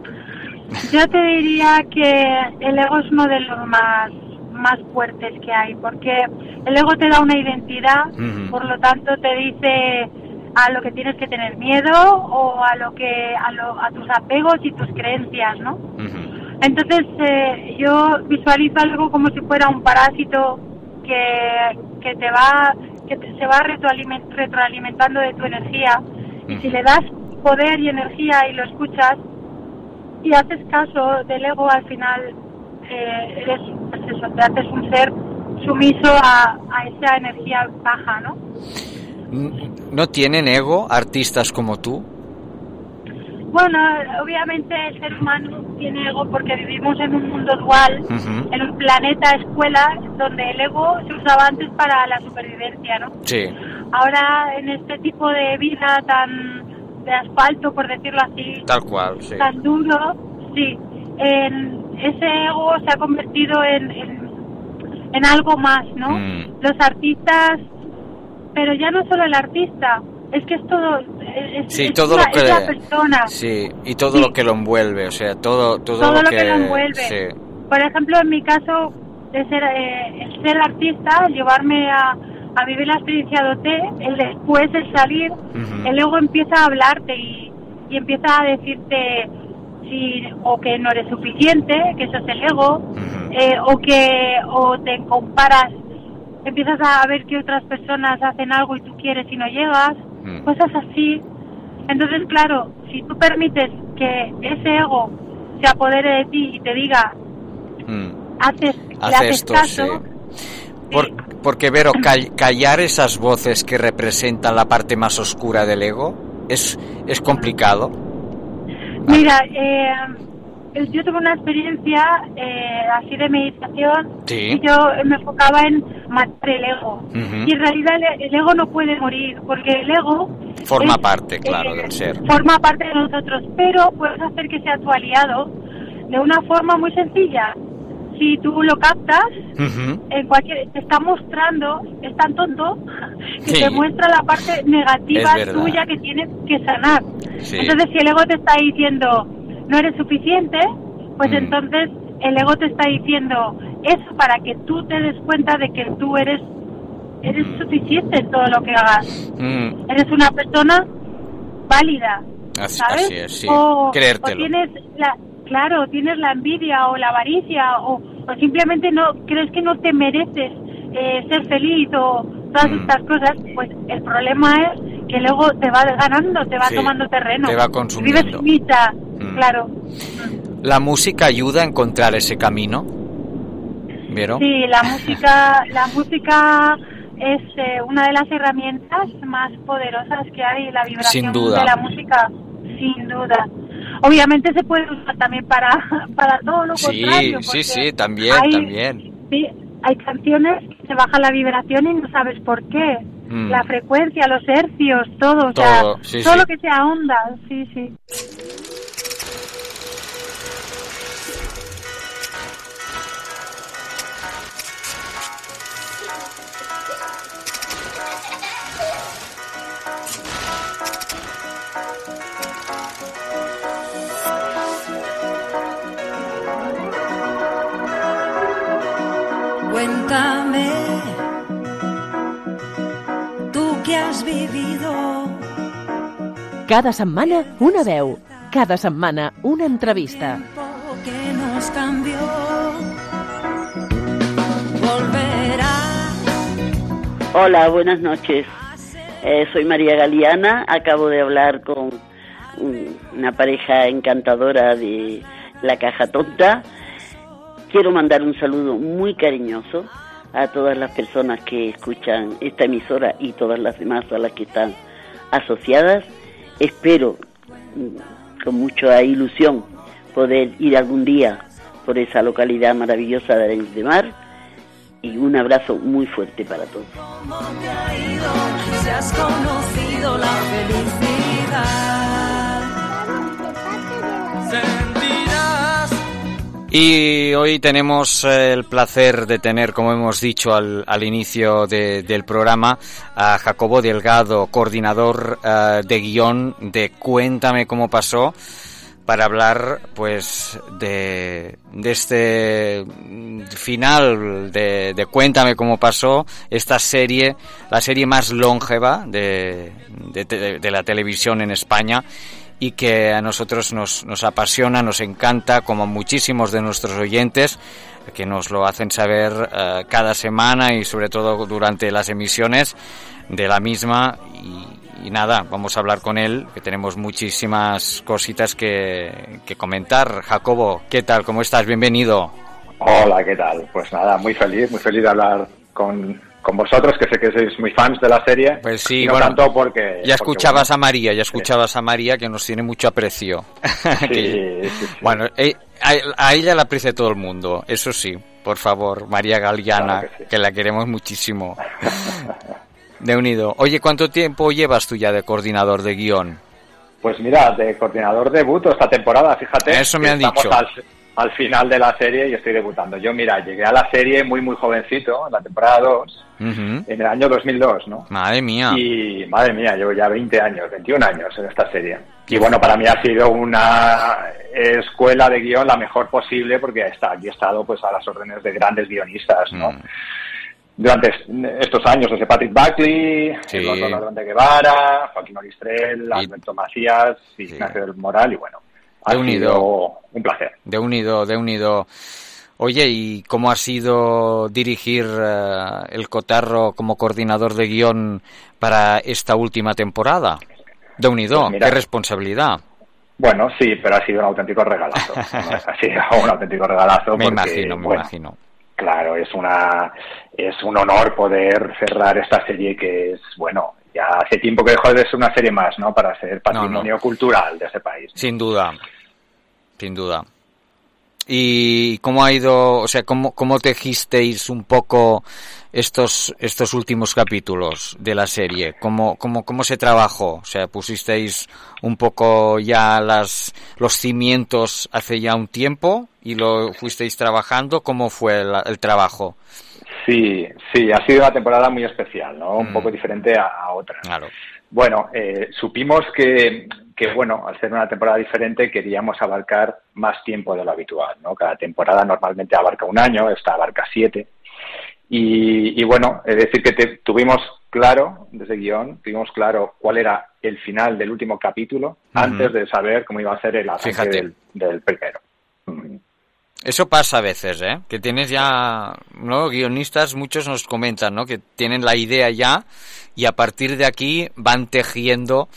Yo te diría que el ego es uno de los más más fuertes que hay, porque el ego te da una identidad, por lo tanto te dice a lo que tienes que tener miedo o a lo que a, lo- a tus apegos y tus creencias, ¿no? Entonces eh, yo visualizo algo como si fuera un parásito que, que te va que te- se va retroaliment- retroalimentando de tu energía y si le das poder y energía y lo escuchas y haces caso del ego al final eh, eres pues eso, te haces un ser sumiso a, a esa energía baja, ¿no? ¿No tienen ego artistas como tú? Bueno, obviamente el ser humano tiene ego porque vivimos en un mundo dual, en un planeta escuela donde el ego se usaba antes para la supervivencia, ¿no? Sí. Ahora en este tipo de vida tan de asfalto, por decirlo así, Tal cual, sí. tan duro, sí, en ese ego se ha convertido en, en, en algo más, ¿no? Mm. Los artistas, pero ya no solo el artista, es que es todo, es, Sí, es todo lo que es persona. Sí, y todo lo que lo envuelve, o sea, todo todo, Todo lo, lo que lo envuelve. sí. Por ejemplo, en mi caso, de ser, eh, el ser artista, el llevarme a, a vivir la experiencia de OT, el después, el salir, el ego empieza a hablarte y, y empieza a decirte si o que no eres suficiente, que eso es el ego, eh, o que o te comparas, empiezas a ver que otras personas hacen algo y tú quieres y no llegas, cosas así. Entonces, claro, si tú permites que ese ego se apodere de ti y te diga, haces, le Hace haces esto, caso, sí. Por- porque, Vero, call- callar esas voces que representan la parte más oscura del ego es, es complicado. Mira, eh, yo tuve una experiencia eh, así de meditación Sí. y yo me enfocaba en matar el ego. Y en realidad el, el ego no puede morir porque el ego Forma es- parte, claro, eh, del ser. forma parte de nosotros, pero puedes hacer que sea tu aliado de una forma muy sencilla. Si tú lo captas, Ujú. en cualquier te está mostrando, es tan tonto que Sí. te muestra la parte negativa tuya que tienes que sanar. Sí. Entonces, si el ego te está diciendo no eres suficiente, pues Mm. entonces el ego te está diciendo eso para que tú te des cuenta de que tú eres eres suficiente en todo lo que hagas. Mm, Eres una persona válida, así, ¿sabes? así es, sí. O, tienes la, claro, tienes la envidia o la avaricia o, o simplemente no crees que no te mereces eh, ser feliz o todas Mm. estas cosas, pues el problema es que luego te va ganando, te va Sí, tomando terreno. te va consumiendo. Vives Mm. claro. ¿La música ayuda a encontrar ese camino? ¿Vieron? Sí, la música, la música es eh, una de las herramientas más poderosas que hay, la vibración Sin duda. de la música, sin duda. Obviamente se puede usar también para, para todo lo Sí, contrario. sí, porque sí, también, hay- también. Sí, hay canciones que se baja la vibración y no sabes por qué. Mm. La frecuencia, los hercios, todo, o sea, Todo, sí, todo sí. lo que sea onda, sí, sí. Cada setmana, una veu. Cada setmana, una entrevista. que nos cambió. Volverá. Hola, buenas noches. Eh, soy María Galeana. Acabo de hablar con una pareja encantadora de La Caja Tonta. Quiero mandar un saludo muy cariñoso a todas las personas que escuchan esta emisora y todas las demás a las que están asociadas. Espero mm, con mucha ilusión poder ir algún día por esa localidad maravillosa de Arenys de Mar. Y un abrazo muy fuerte para todos. Y hoy tenemos eh, el placer de tener, como hemos dicho al, al inicio de- del programa, a Jacobo Delgado, coordinador eh, de guion de Cuéntame cómo pasó, para hablar pues de, de este final de, de Cuéntame cómo pasó, esta serie, la serie más longeva de, de la televisión en España y que a nosotros nos, nos apasiona, nos encanta, como muchísimos de nuestros oyentes, que nos lo hacen saber eh, cada semana y sobre todo durante las emisiones de la misma. Y, y nada, vamos a hablar con él, que tenemos muchísimas cositas que, que comentar. Jacobo, ¿qué tal? ¿Cómo estás? Bienvenido. Hola, ¿qué tal? Pues nada, muy feliz, muy feliz de hablar con, con vosotros, que sé que sois muy fans de la serie. Pues sí, no bueno, tanto porque... Ya porque, escuchabas a María, ya escuchabas a María que nos tiene mucho aprecio. Sí. Bueno, eh, a, a ella la aprecia todo el mundo, eso sí, por favor, María Galeana, Claro que, la queremos muchísimo. De unido. Oye, ¿cuánto tiempo llevas tú ya de coordinador de guion? Pues mira, de coordinador debuto esta temporada, fíjate. Eso me han dicho. Al, al final de la serie y estoy debutando. Yo, mira, llegué a la serie muy, muy jovencito, en la temporada 2, Ujú. en el año 2002, ¿no? Madre mía. Y madre mía, llevo ya 20 años, 21 años en esta serie. Y bueno, para mí ha sido una escuela de guion la mejor posible porque está, aquí he estado pues a las órdenes de grandes guionistas, ¿no? Mm. Durante estos años, desde Patrick Buckley, Sí. Eduardo de Guevara, Joaquín Oristrel, Alberto Macías, Ignacio del Moral y bueno, ha De unido. sido un placer. De unido, de unido. Oye, ¿y cómo ha sido dirigir eh, el Cotarro como coordinador de guion para esta última temporada? De unido, Pues mira. qué responsabilidad. Bueno, sí, pero ha sido un auténtico regalazo. ha sido un auténtico regalazo. Me porque, imagino, me bueno, imagino. Claro, es una es un honor poder cerrar esta serie que es, bueno, ya hace tiempo que dejó de ser una serie más, ¿no? Para ser patrimonio cultural de este país. Sin duda, sin duda. ¿Y cómo ha ido, o sea, cómo, cómo tejisteis un poco estos, estos últimos capítulos de la serie? ¿Cómo, cómo, cómo se trabajó? O sea, pusisteis un poco ya las, los cimientos hace ya un tiempo y lo fuisteis trabajando. ¿Cómo fue el trabajo? Sí, sí, ha sido una temporada muy especial, ¿no? Un Mm. poco diferente a, a otras. Claro. Bueno, eh, supimos que, que, bueno, al ser una temporada diferente queríamos abarcar más tiempo de lo habitual, ¿no? Cada temporada normalmente abarca un año, esta abarca siete. Y, y bueno, es decir, que te- tuvimos claro, desde guion, tuvimos claro cuál era el final del último capítulo antes de saber cómo iba a ser el Fíjate. del, del primero. Eso pasa a veces, ¿eh? Que tienes ya, ¿no? Guionistas, muchos nos comentan, ¿no? Que tienen la idea ya y a partir de aquí van tejiendo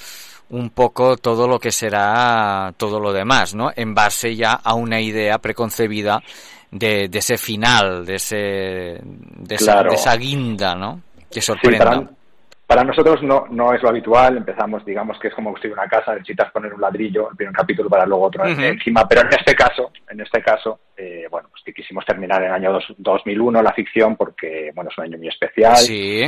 un poco todo lo que será todo lo demás, ¿no? En base ya a una idea preconcebida de, de ese final, de ese de, esa, de esa guinda, ¿no? Que sorprenda. para, para nosotros no, no es lo habitual, empezamos, digamos que es como construir una casa, necesitas poner un ladrillo, el primer capítulo para luego otro Ujú. encima, pero en este caso, en este caso, eh, bueno, pues que quisimos terminar en el año dos- 2001 la ficción porque, bueno, es un año muy especial. Sí.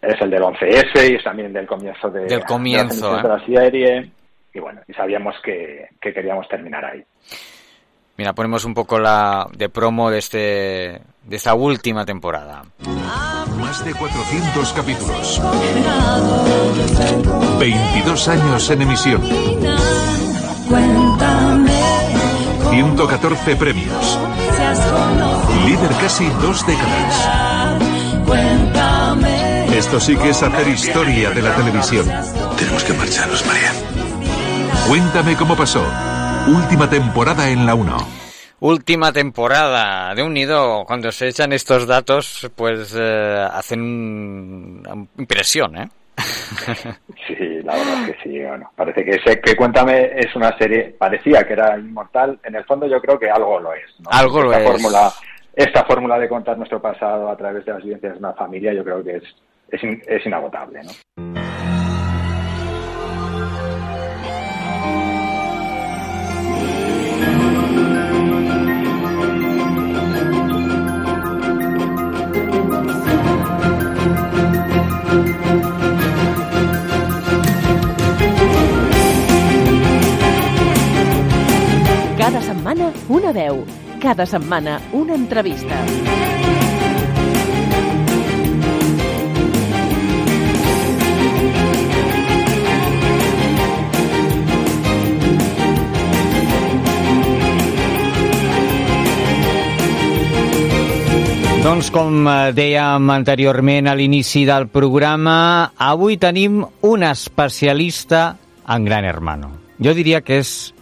Es el del 11S y es también del comienzo de, Del comienzo, de, ¿eh? de la serie. Y bueno, y sabíamos que, que queríamos terminar ahí. Mira, ponemos un poco la de promo de este de esta última temporada. Más de 400 capítulos. 22 años en emisión. 114 premios. Líder casi dos décadas. Esto sí que es hacer historia de la televisión. Tenemos que marcharnos, María. Cuéntame cómo pasó. Última temporada en la 1. Última temporada de Unido. Cuando se echan estos datos, pues eh, hacen un- impresión, ¿eh? Sí, la verdad es que sí. Bueno, parece que sé que Cuéntame es una serie, parecía que era inmortal. En el fondo yo creo que algo lo es. ¿no? Algo lo es. Esta fórmula de contar nuestro pasado a través de las vivencias de una familia yo creo que es, es, in- es inagotable. ¿no? Setmana una veu, cada setmana una entrevista. Doncs com eh, dèiem anteriorment a l'inici del programa, avui tenim un especialista en Gran Hermano. Jo diria que és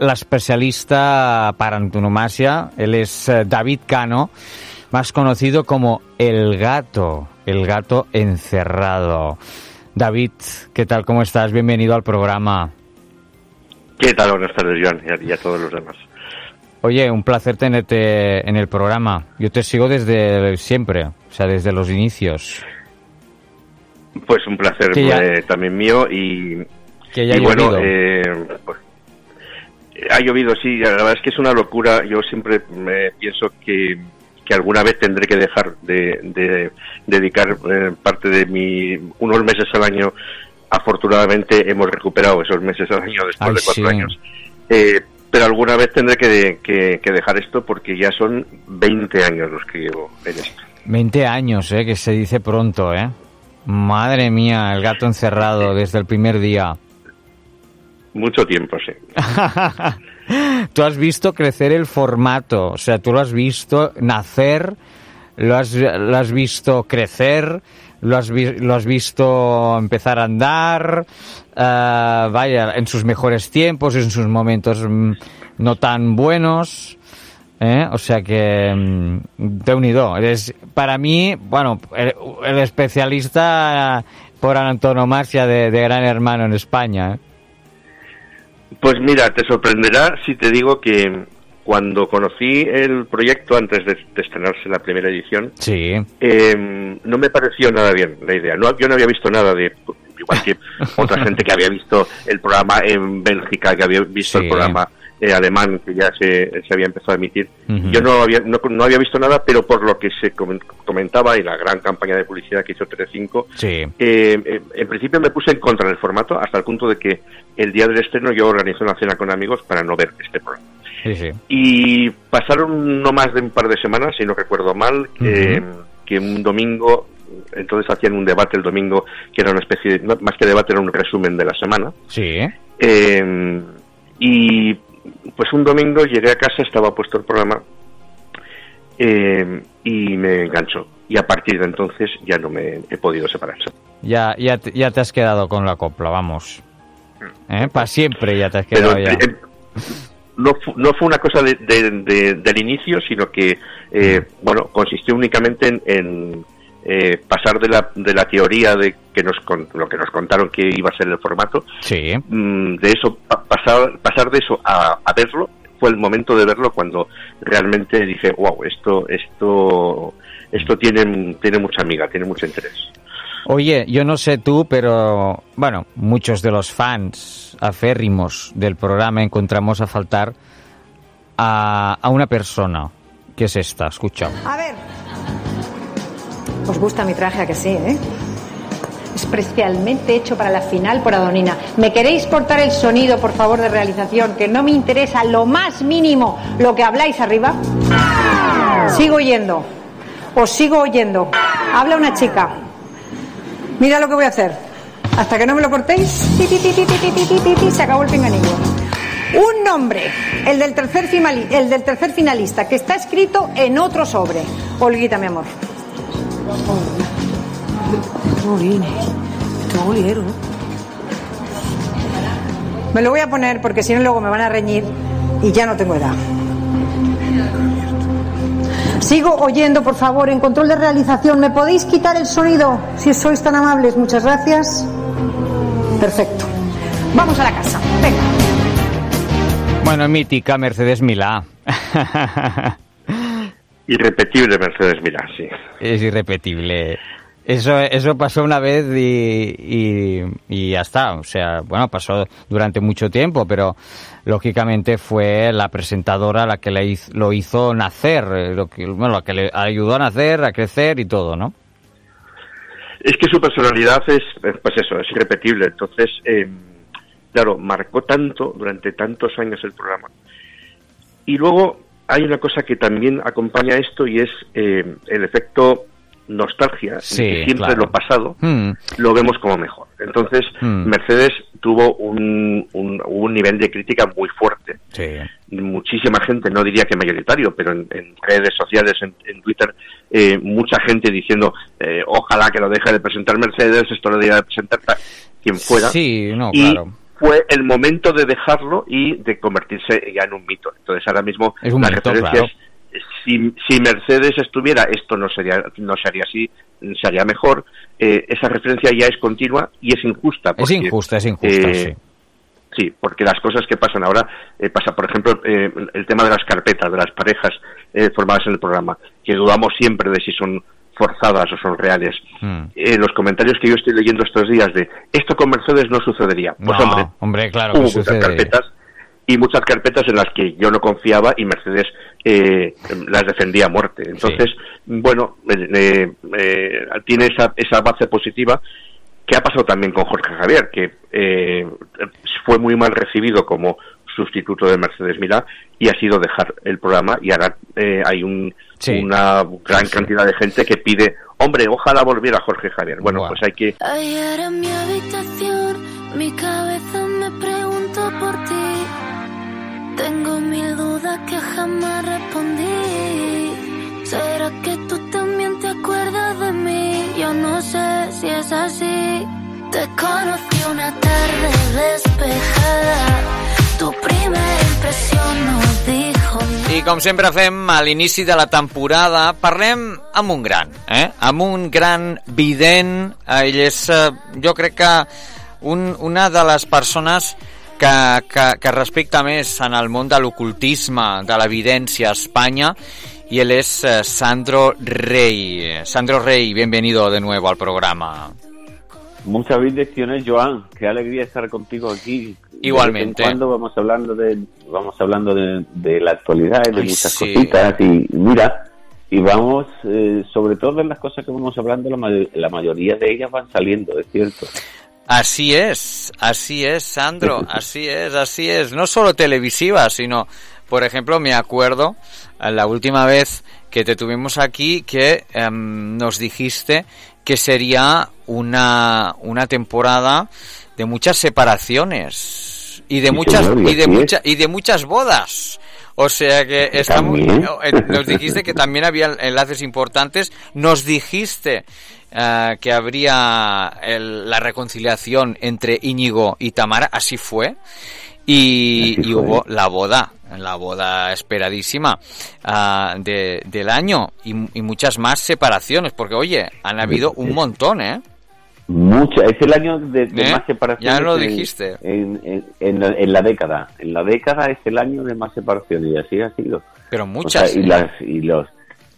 l'especialista per antonomàsia. Él es eh, David Cano, más conocido como El Gato, El Gato Encerrado. David, ¿qué tal? ¿Cómo estás? Bienvenido al programa. ¿Qué tal? Buenas tardes, Joan, y a, y a todos los demás. Oye, un placer tenerte en el programa. Yo te sigo desde siempre, o sea, desde los inicios. Pues un placer ya- eh, también mío y, Que ya y bueno, eh, pues, ha llovido, sí, la verdad es que es una locura. Yo siempre me pienso que, que alguna vez tendré que dejar de, de dedicar eh, parte de mi unos meses al año. Afortunadamente hemos recuperado esos meses al año después Ay, de cuatro sí. años. Eh, pero alguna vez tendré que, que- que dejar esto porque ya son 20 años los que llevo en esto. 20 años, ¿eh? Que se dice pronto, ¿eh? Madre mía, el gato encerrado desde el primer día. Mucho tiempo, sí. tú has visto crecer el formato, o sea, tú lo has visto nacer, lo has, lo has visto crecer, lo has, vi- lo has visto empezar a andar, eh, vaya, en sus mejores tiempos, en sus momentos mm, no tan buenos. ¿eh? O sea que, mm, de unido. Eres, para mí, bueno, el, el especialista por antonomasia de, de Gran Hermano en España. ¿eh? Pues mira, te sorprenderá si te digo que cuando conocí el proyecto antes de, de estrenarse la primera edición, Sí. eh, no me pareció nada bien la idea. No, yo no había visto nada de, igual que otra gente que había visto el programa en Bélgica, que había visto Sí. el programa eh, alemán que ya se, se había empezado a emitir. Yo no había, no, no había visto nada, pero por lo que se comen- comentaba y la gran campaña de publicidad que hizo Telecinco, Sí. eh, eh, en principio me puse en contra del formato hasta el punto de que el día del estreno yo organizé una cena con amigos para no ver este programa. Sí, sí. Y pasaron no más de un par de semanas, si no recuerdo mal, que, que un domingo, entonces hacían un debate el domingo, que era una especie de, más que debate, era un resumen de la semana. Sí. Eh, y pues un domingo llegué a casa, estaba puesto el programa eh, y me enganchó. Y a partir de entonces ya no me he podido separar. Ya, ya, te- ya te has quedado con la copla, vamos. ¿Eh? Para siempre ya te has Pero quedado ya. eh, no, no fue una cosa de- de- de- del inicio, sino que, eh, bueno, consistió únicamente en, en, eh, pasar de la, de la teoría de que nos lo que nos contaron que iba a ser el formato, sí. Mm, de eso pasar pasar de eso a, verlo fue el momento de verlo cuando realmente dije wow esto esto esto tiene tiene mucha amiga tiene mucho interés. Oye, yo no sé tú, pero bueno, muchos de los fans aférrimos del programa encontramos a faltar a, a una persona, que es esta, escucha. A ver, os gusta mi traje, a que sí, ¿eh? Especialmente hecho para la final por Adonina. ¿Me queréis cortar el sonido, por favor, de realización? Que no me interesa lo más mínimo lo que habláis arriba. Sigo oyendo. Os sigo oyendo. Habla una chica. Mira lo que voy a hacer. Hasta que no me lo cortéis, se acabó el pinganillo. Un nombre, el del, tercer el del tercer finalista, que está escrito en otro sobre. Olguita, mi amor. Me lo voy a poner porque si no luego me van a reñir y ya no tengo edad. Sigo oyendo, por favor, en control de realización. ¿Me podéis quitar el sonido si sois tan amables? Muchas gracias. Perfecto. Vamos a la casa. Venga. Bueno, mítica Mercedes Milá. Irrepetible Mercedes Milá, sí. Es irrepetible. Eso, eso pasó una vez y, y, ya está. O sea, bueno, pasó durante mucho tiempo, pero lógicamente fue la presentadora la que le lo hizo nacer, eh, lo que, bueno, la que le ayudó a nacer, a crecer y todo, ¿no? Es que su personalidad es, pues eso, es irrepetible. Entonces, eh, claro, marcó tanto durante tantos años el programa. Y luego hay una cosa que también acompaña esto y es eh, el efecto nostalgia, siempre lo pasado hmm. lo vemos como mejor. Entonces, hmm. Mercedes tuvo un, un, nivel de crítica muy fuerte. Muchísima gente, no diría que mayoritario, pero en, redes sociales, en, Twitter, eh, mucha gente diciendo, eh, ojalá que lo deje de presentar Mercedes, esto lo deje de presentar quien fuera. Sí, no, y Fue el momento de dejarlo y de convertirse ya en un mito. Entonces, ahora mismo las referencias si, si Mercedes estuviera, esto no sería, no sería así, sería mejor. Eh, esa referencia ya es continua y es injusta. es injusta, es injusta, eh, sí. Sí, porque las cosas que pasan ahora, eh, pasa, por ejemplo, el tema de las carpetas, de las parejas formadas en el programa, que dudamos siempre de si son forzadas o son reales. Hmm. los comentarios que yo estoy leyendo estos días de esto con Mercedes no sucedería. Pues hombre, hombre, claro hubo muchas carpetas y muchas carpetas en las que yo no confiaba y Mercedes eh, las defendía a muerte. Entonces, bueno, eh, eh, tiene esa, esa base positiva que ha pasado también con Jorge Javier, que fue muy mal recibido como sustituto de Mercedes Milá y ha sido dejar el programa y ahora hay un, una gran cantidad de gente que pide, hombre, ojalá volviera Jorge Javier. Bueno, pues hay que... Ayer en mi habitación mi cabeza me preguntó por ti tengo mil dudas que jamás respondí. ¿Será que tú también te acuerdas de mí? Yo no sé si es así. Te conocí una tarde despejada. Tu primera impressió no nada. I com sempre fem a l'inici de la temporada, parlem amb un gran, eh? amb un gran vident. Ell és, eh, jo crec que un, una de les persones que, que, que respecta més en el món de l'ocultisme, de l'evidència a Espanya, y él es eh, Sandro Rey. Sandro Rey, bienvenido de nuevo al programa. Muchas bendiciones, Joan. Qué alegría estar contigo aquí. Igualmente. Cuando vamos hablando de vamos hablando de, de la actualidad y de muchas cositas y mira y vamos eh, sobre todo en las cosas que vamos hablando la, la mayoría de ellas van saliendo, es cierto. Así es, así es, Sandro, así es, así es. No solo televisiva, sino, por ejemplo, me acuerdo eh, la última vez que te tuvimos aquí que em, nos dijiste que sería una, una temporada de muchas separaciones y de muchas y de muchas y de muchas bodas. O sea que estamos, eh, nos dijiste que también había enlaces importantes, nos dijiste eh, que habría la reconciliación entre Íñigo y Tamara, así fue. Y, y hubo la boda, la boda esperadísima uh, de, del año y, y, muchas más separaciones, porque oye, han habido un montón, ¿eh? Mucha, es el año de, de ¿Eh? más separaciones. Ya lo dijiste. En, en, en, la, en, la, década. En la década es el año de más separaciones y así ha sido. Pero muchas. O sea, y, las, y los,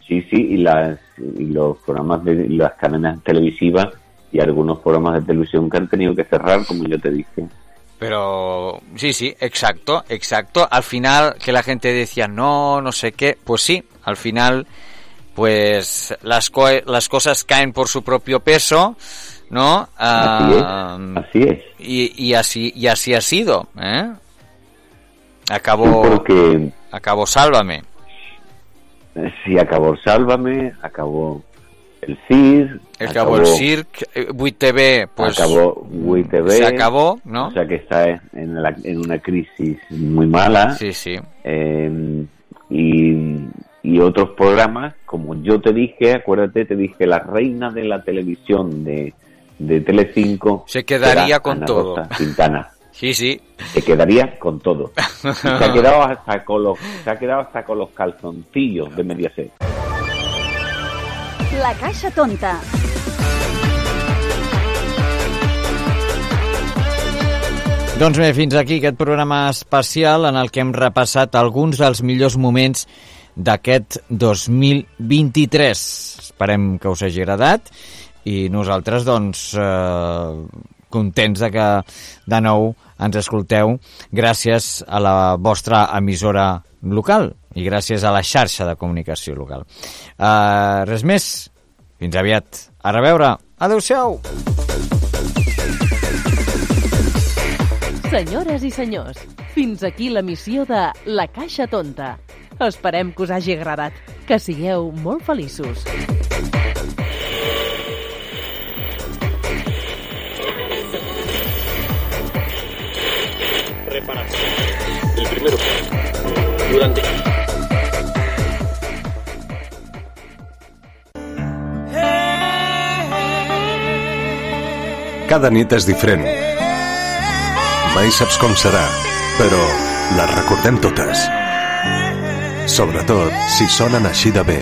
sí, sí, y, las, y los programas de las cadenas televisivas y algunos programas de televisión que han tenido que cerrar, como yo te dije. Pero sí, sí, exacto, exacto. Al final que la gente decía no, no sé qué, pues sí, al final pues las, co las cosas caen por su propio peso, ¿no? Así es. Así es. Y, y, así y así ha sido, ¿eh? Acabó porque... acabó Sálvame. Sí, acabó Sálvame, acabó el CIR. Acabó, el CIRC, WITV, pues. Acabó WITV. Se acabó, ¿no? O sea que está en, la, en una crisis muy mala. Sí, sí. Eh, y, y otros programas, como yo te dije, acuérdate, te dije, la reina de la televisión de, de Telecinco. Se quedaría con Ana todo. Rosa Quintana. Sí, sí. Se quedaría con todo. Y se ha quedado hasta con los, se ha quedado hasta con los calzoncillos de Mediaset. La Caixa Tonta. Doncs bé, fins aquí aquest programa especial en el que hem repassat alguns dels millors moments d'aquest 2023. Esperem que us hagi agradat i nosaltres, doncs, eh, contents de que de nou ens escolteu gràcies a la vostra emissora local i gràcies a la xarxa de comunicació local. Uh, res més, fins aviat. A reveure. Adéu-siau. Senyores i senyors, fins aquí la missió de La Caixa Tonta. Esperem que us hagi agradat. Que sigueu molt feliços. Reparación. El primero. Durante. Cada nit és diferent. Mai saps com serà, però les recordem totes. Sobretot si sonen així de bé.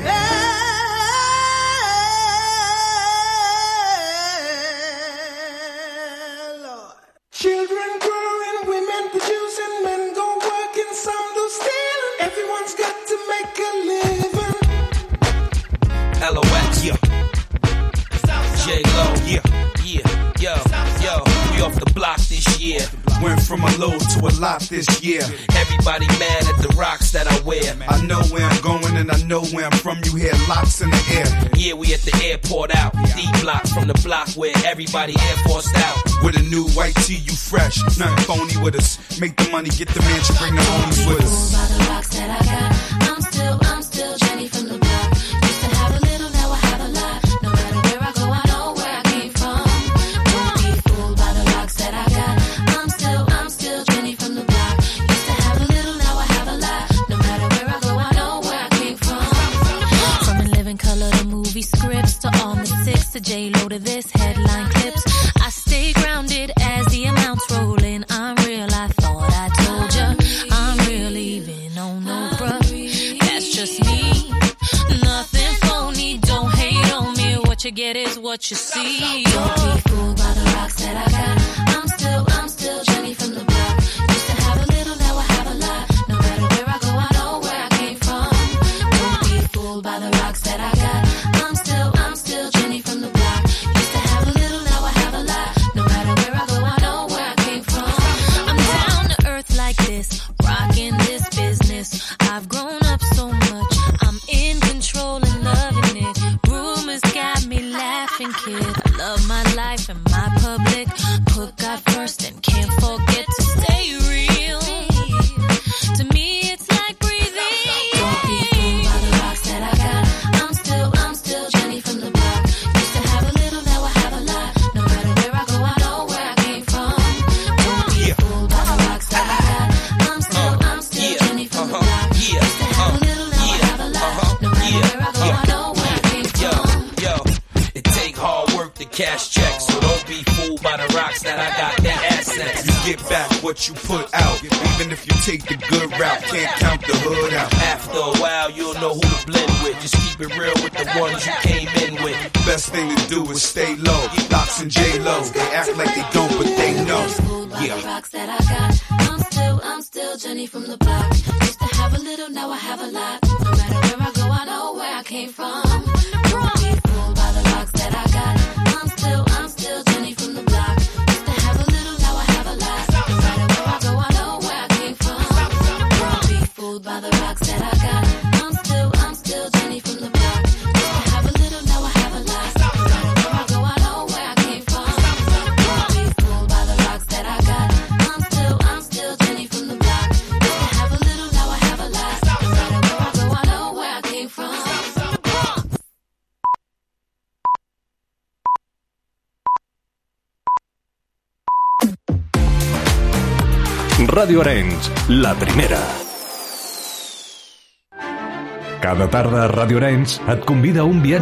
Everybody air forced out. With a new white tee, you fresh. Nothing phony with us. Make the money, get the mansion, bring the homies with us. This, Ràdio Arenys, la primera. Cada tarda a Ràdio Arenys et convida a un viatge